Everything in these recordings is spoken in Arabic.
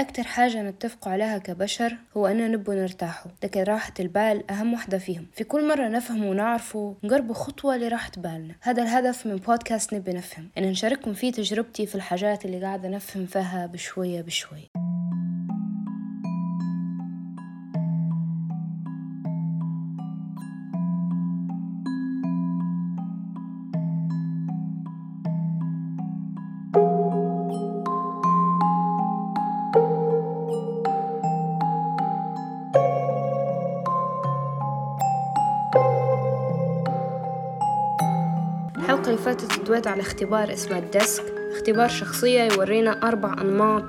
أكتر حاجة نتفقوا عليها كبشر هو أننا نبوا نرتاحوا. لكن راحة البال أهم وحدة فيهم. في كل مرة نفهم ونعرفه نقربوا خطوة لراحة بالنا. هذا الهدف من بودكاست نبي نفهم. أن نشارككم فيه تجربتي في الحاجات اللي قاعدة نفهم فيها بشوية بشوية. الحلقة اللي فاتت دويت على اختبار اسمه ال DISC. اختبار شخصية يورينا أربع أنماط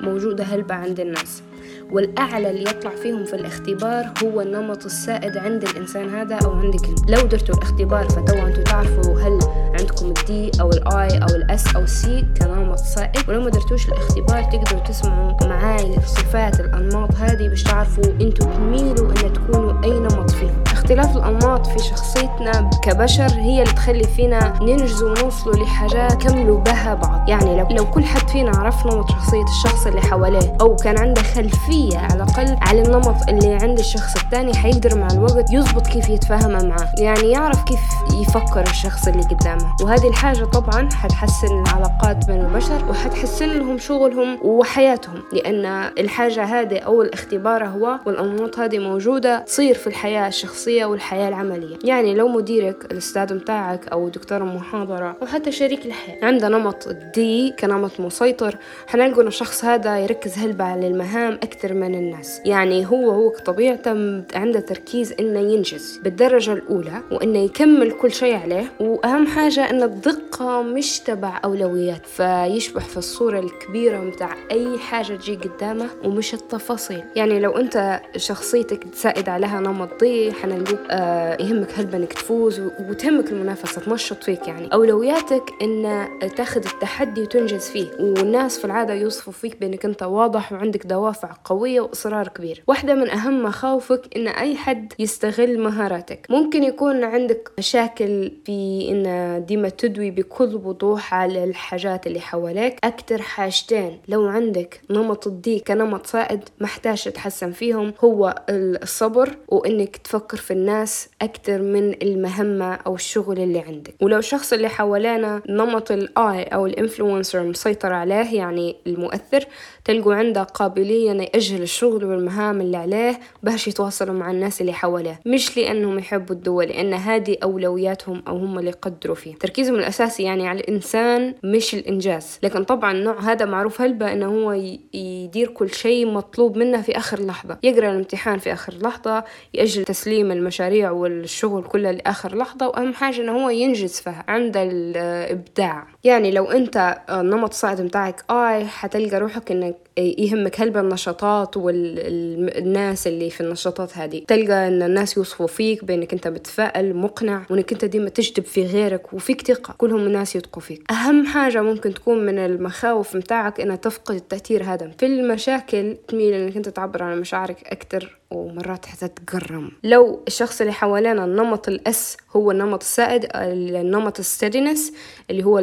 موجودة هلبة عند الناس. والأعلى اللي يطلع فيهم في الاختبار هو النمط السائد عند الإنسان هذا أو عندك لو درتوا الاختبار فتوا أنتوا تعرفوا هل عندكم الدي أو الآي أو الأس أو السي كنمط سائد. ولو ما درتوش الاختبار تقدروا تسمعوا معاي صفات الأنماط هذه باش تعرفوا أنتوا تميلوا أن تكونوا أي نمط فيهم. اختلاف الأنماط في شخصيتنا كبشر هي اللي تخلي فينا ننجز ونوصلوا لحاجات كملوا بها بعض. يعني لو, لو كل حد فينا عرف نمط شخصية الشخص اللي حواليه أو كان عنده خلفية على الأقل على النمط اللي عند الشخص الثاني حيقدر مع الوقت يزبط كيف يتفاهم معاه يعني يعرف كيف يفكر الشخص اللي قدامه. وهذه الحاجة طبعا حتحسن العلاقات بين البشر وحتحسن لهم شغلهم وحياتهم. لأن الحاجة هذه أو الاختبار هو والأنماط هذه موجودة تصير في الحياة الشخصية والحياة العملية. يعني لو مديرك الأستاذ متاعك أو دكتور المحاضرة أو حتى شريك الحياة عنده نمط دي كنمط مسيطر حنلقوا إن الشخص هذا يركز هلبة على المهام أكثر من الناس. يعني هو هو كطبيعته عنده تركيز إنه ينجز بالدرجة الأولى وإنه يكمل كل شيء عليه وأهم حاجة إن الدقة مش تبع أولويات. فيشبح في الصورة الكبيرة متاع أي حاجة تجي قدامه ومش التفاصيل. يعني لو أنت شخصيتك تساعد عليها نمط ضي حنلقوك آه يهمك هلبة إنك تفوز وتهمك المنافسة تنشط فيك يعني. أولوياتك إن تاخذ التحدي وتنجز فيه والناس في العادة يوصفوا فيك بإنك أنت واضح وعندك دوافع قوية وإصرار كبير. واحدة من أهم مخاوفك إن أي حد يستغل مهاراتك. ممكن يكون عندك مشاكل في إن ديما تدوي بكل وضوح على الحاجات اللي حواليك. أكتر حاجتين لو عندك نمط ال D كنمط سائد محتاج تتحسن فيهم هو الصبر وإنك تفكر في الناس أكتر من المهمة أو الشغل اللي عندك. ولو الشخص اللي حوالينا نمط ال I أو ال influencer مسيطر عليه يعني المؤثر تلقوا عنده قابلية إنه يأجل الشغل والمهام اللي عليه باش يتواصلوا مع الناس اللي حواليه. مش لأنهم يحبوا الدور لأن هذه أولوياتهم أو هم اللي يقدروا فيه. تركيزهم الأساسي يعني على الإنسان مش الإنجاز. لكن طبعا النوع هذا معروف هلبة إنه هو يدير كل شيء مطلوب منه في آخر لحظة. يقرأ الامتحان في آخر لحظة يأجل تسليم المشاريع والشغل كله لآخر لحظة وأهم حاجة إنه هو ينجز فيها عند الإبداع. يعني لو أنت النمط الصاعد متاعك آي حتلقى روحك إنك يهمك هلبة النشاطات والناس اللي في النشاطات هذه. تلقى إن الناس يوصفوا فيك بإنك أنت متفائل مقنع وإنك أنت ديما تجذب في غيرك وفيك ثقة. كلهم الناس يثقوا فيك. أهم حاجة ممكن تكون من المخاوف متاعك إنها تفقد التأثير هذا. في المشاكل تميل إنك أنت تعبر عن مشاعرك أكثر ومرات حتى تقرم لو الشخص اللي حوالينا النمط الأس هو النمط السائد النمط الستيدنس اللي هو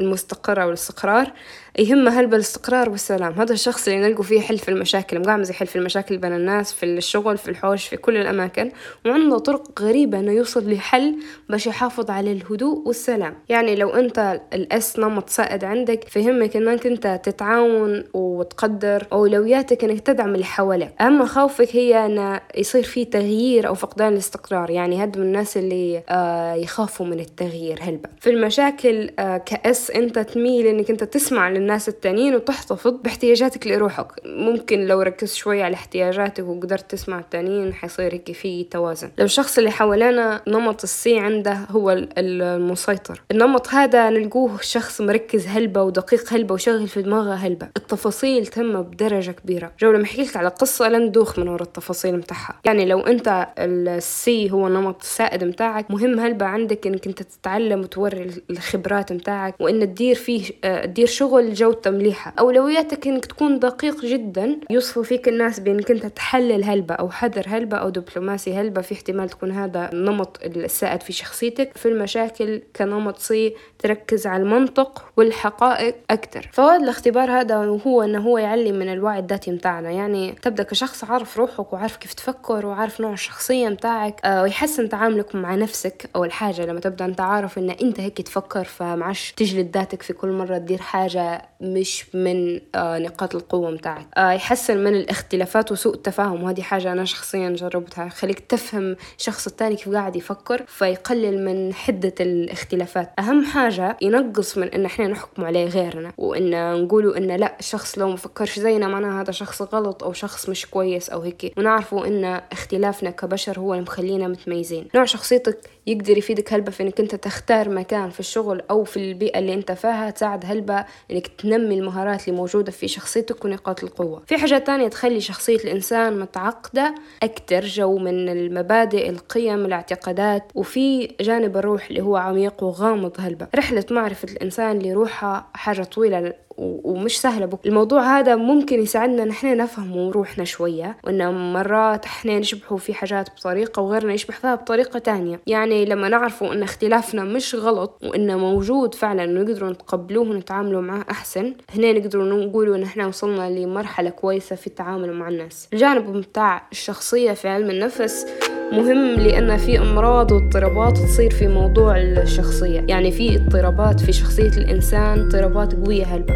المستقر أو الاستقرار يهمه هلبة الاستقرار والسلام. هذا الشخص اللي نلقوا فيه حل في المشاكل مقامز يحل في المشاكل بين الناس في الشغل في الحوش في كل الأماكن وعنده طرق غريبة إنه يوصل لحل باش يحافظ على الهدوء والسلام. يعني لو أنت الأس نمط سائد عندك فيهمك إنك أنت تتعاون وتقدر أولوياتك إنك تدعم اللي حواليك. أهم خوفك هي إنه يصير في تغيير أو فقدان الاستقرار. يعني هاد من الناس اللي آه يخافوا من التغيير هلبة في المشاكل آه كأس أنت تميل إنك أنت تسمع للناس التانيين وتحتفظ باحتياجاتك لروحك. ممكن لو ركزت شوية على احتياجاتك وقدرت تسمع التانيين حيصير هيك في توازن. لو الشخص اللي حوالينا نمط ال C عنده هو المسيطر. النمط هذا نلقوه شخص مركز هلبة ودقيق هلبة وشغل في دماغه هلبة. التفاصيل تهمه بدرجة كبيرة. جو لما احكي لك على قصة لن دوخ من ورا التفاصيل متاعها. يعني لو انت ال C هو النمط السائد متاعك مهم هلبة عندك انك انت تتعلم وتوري الخبرات متاعك. وإن تدير فيه تدير شغل الجو تمليحة أولوياتك إنك تكون دقيق جدا. يوصفوا فيك الناس بإنك أنت تحلل هلبة أو حذر هلبة أو دبلوماسي هلبة في احتمال تكون هذا النمط السائد في شخصيتك. في المشاكل كنمط C تركز على المنطق والحقائق أكثر فوائد الاختبار هذا هو أنه هو يعلم من الوعي الذاتي متاعنا. يعني تبدأ كشخص عارف روحك وعارف كيف تفكر وعارف نوع الشخصية متاعك آه ويحسن تعاملك مع نفسك أول حاجة لما تبدأ أنت عارف أن أنت هيك تفكر فمعش تجلد ذاتك في كل مرة تدير حاجة مش من آه نقاط القوة متاعك. آه يحسن من الاختلافات وسوء التفاهم وهذه حاجة أنا شخصيا جربتها. خليك تفهم الشخص الثاني كيف قاعد يفكر فيقلل من حدة الاختلافات. أهم حاجة ينقص من إن إحنا نحكم عليه غيرنا وإن نقولوا إن لا الشخص لو مفكرش زينا معناها هذا شخص غلط أو شخص مش كويس أو هيك. ونعرفوا إن اختلافنا كبشر هو اللي مخلينا متميزين. نوع شخصيتك يقدر يفيدك هلبة في إنك أنت تختار مكان في الشغل أو في البيئة اللي أنت فيها تساعد هلبة إنك تنمي المهارات اللي موجودة في شخصيتك ونقاط القوة. في حاجات تانية تخلي شخصية الإنسان متعقدة أكتر جو من المبادئ القيم الاعتقادات وفي جانب الروح اللي هو عميق وغامض هلبة رحلة معرفة الإنسان اللي روحها حاجة طويلة ومش سهلة بك. الموضوع هذا ممكن يساعدنا نحن نفهم روحنا شوية وإن مرات إحنا نشبحوا في حاجات بطريقة وغيرنا يشبح فيها بطريقة تانية. يعني لما نعرفوا إن اختلافنا مش غلط وإنه موجود فعلا ونقدروا نتقبلوه ونتعاملوا معاه أحسن هنا نقدروا نقولوا إن إحنا وصلنا لمرحلة كويسة في التعامل مع الناس. الجانب بتاع الشخصية في علم النفس مهم لأن في أمراض واضطرابات تصير في موضوع الشخصية. يعني في اضطرابات في شخصية الإنسان اضطرابات قوية هلبة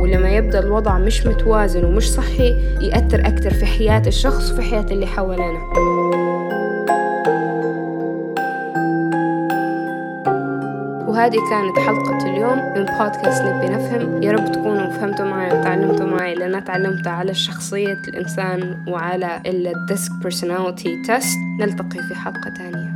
ولما يبدأ الوضع مش متوازن ومش صحي يأثر أكتر في حياة الشخص وفي حياة اللي حوالينا. وهذه كانت حلقة اليوم من بودكاست نبي نفهم. يا رب تكونوا فهمتوا معي وتعلمتوا معي لأن تعلمت على شخصية الإنسان وعلى ال DISC personality test نلتقي في حلقة تانية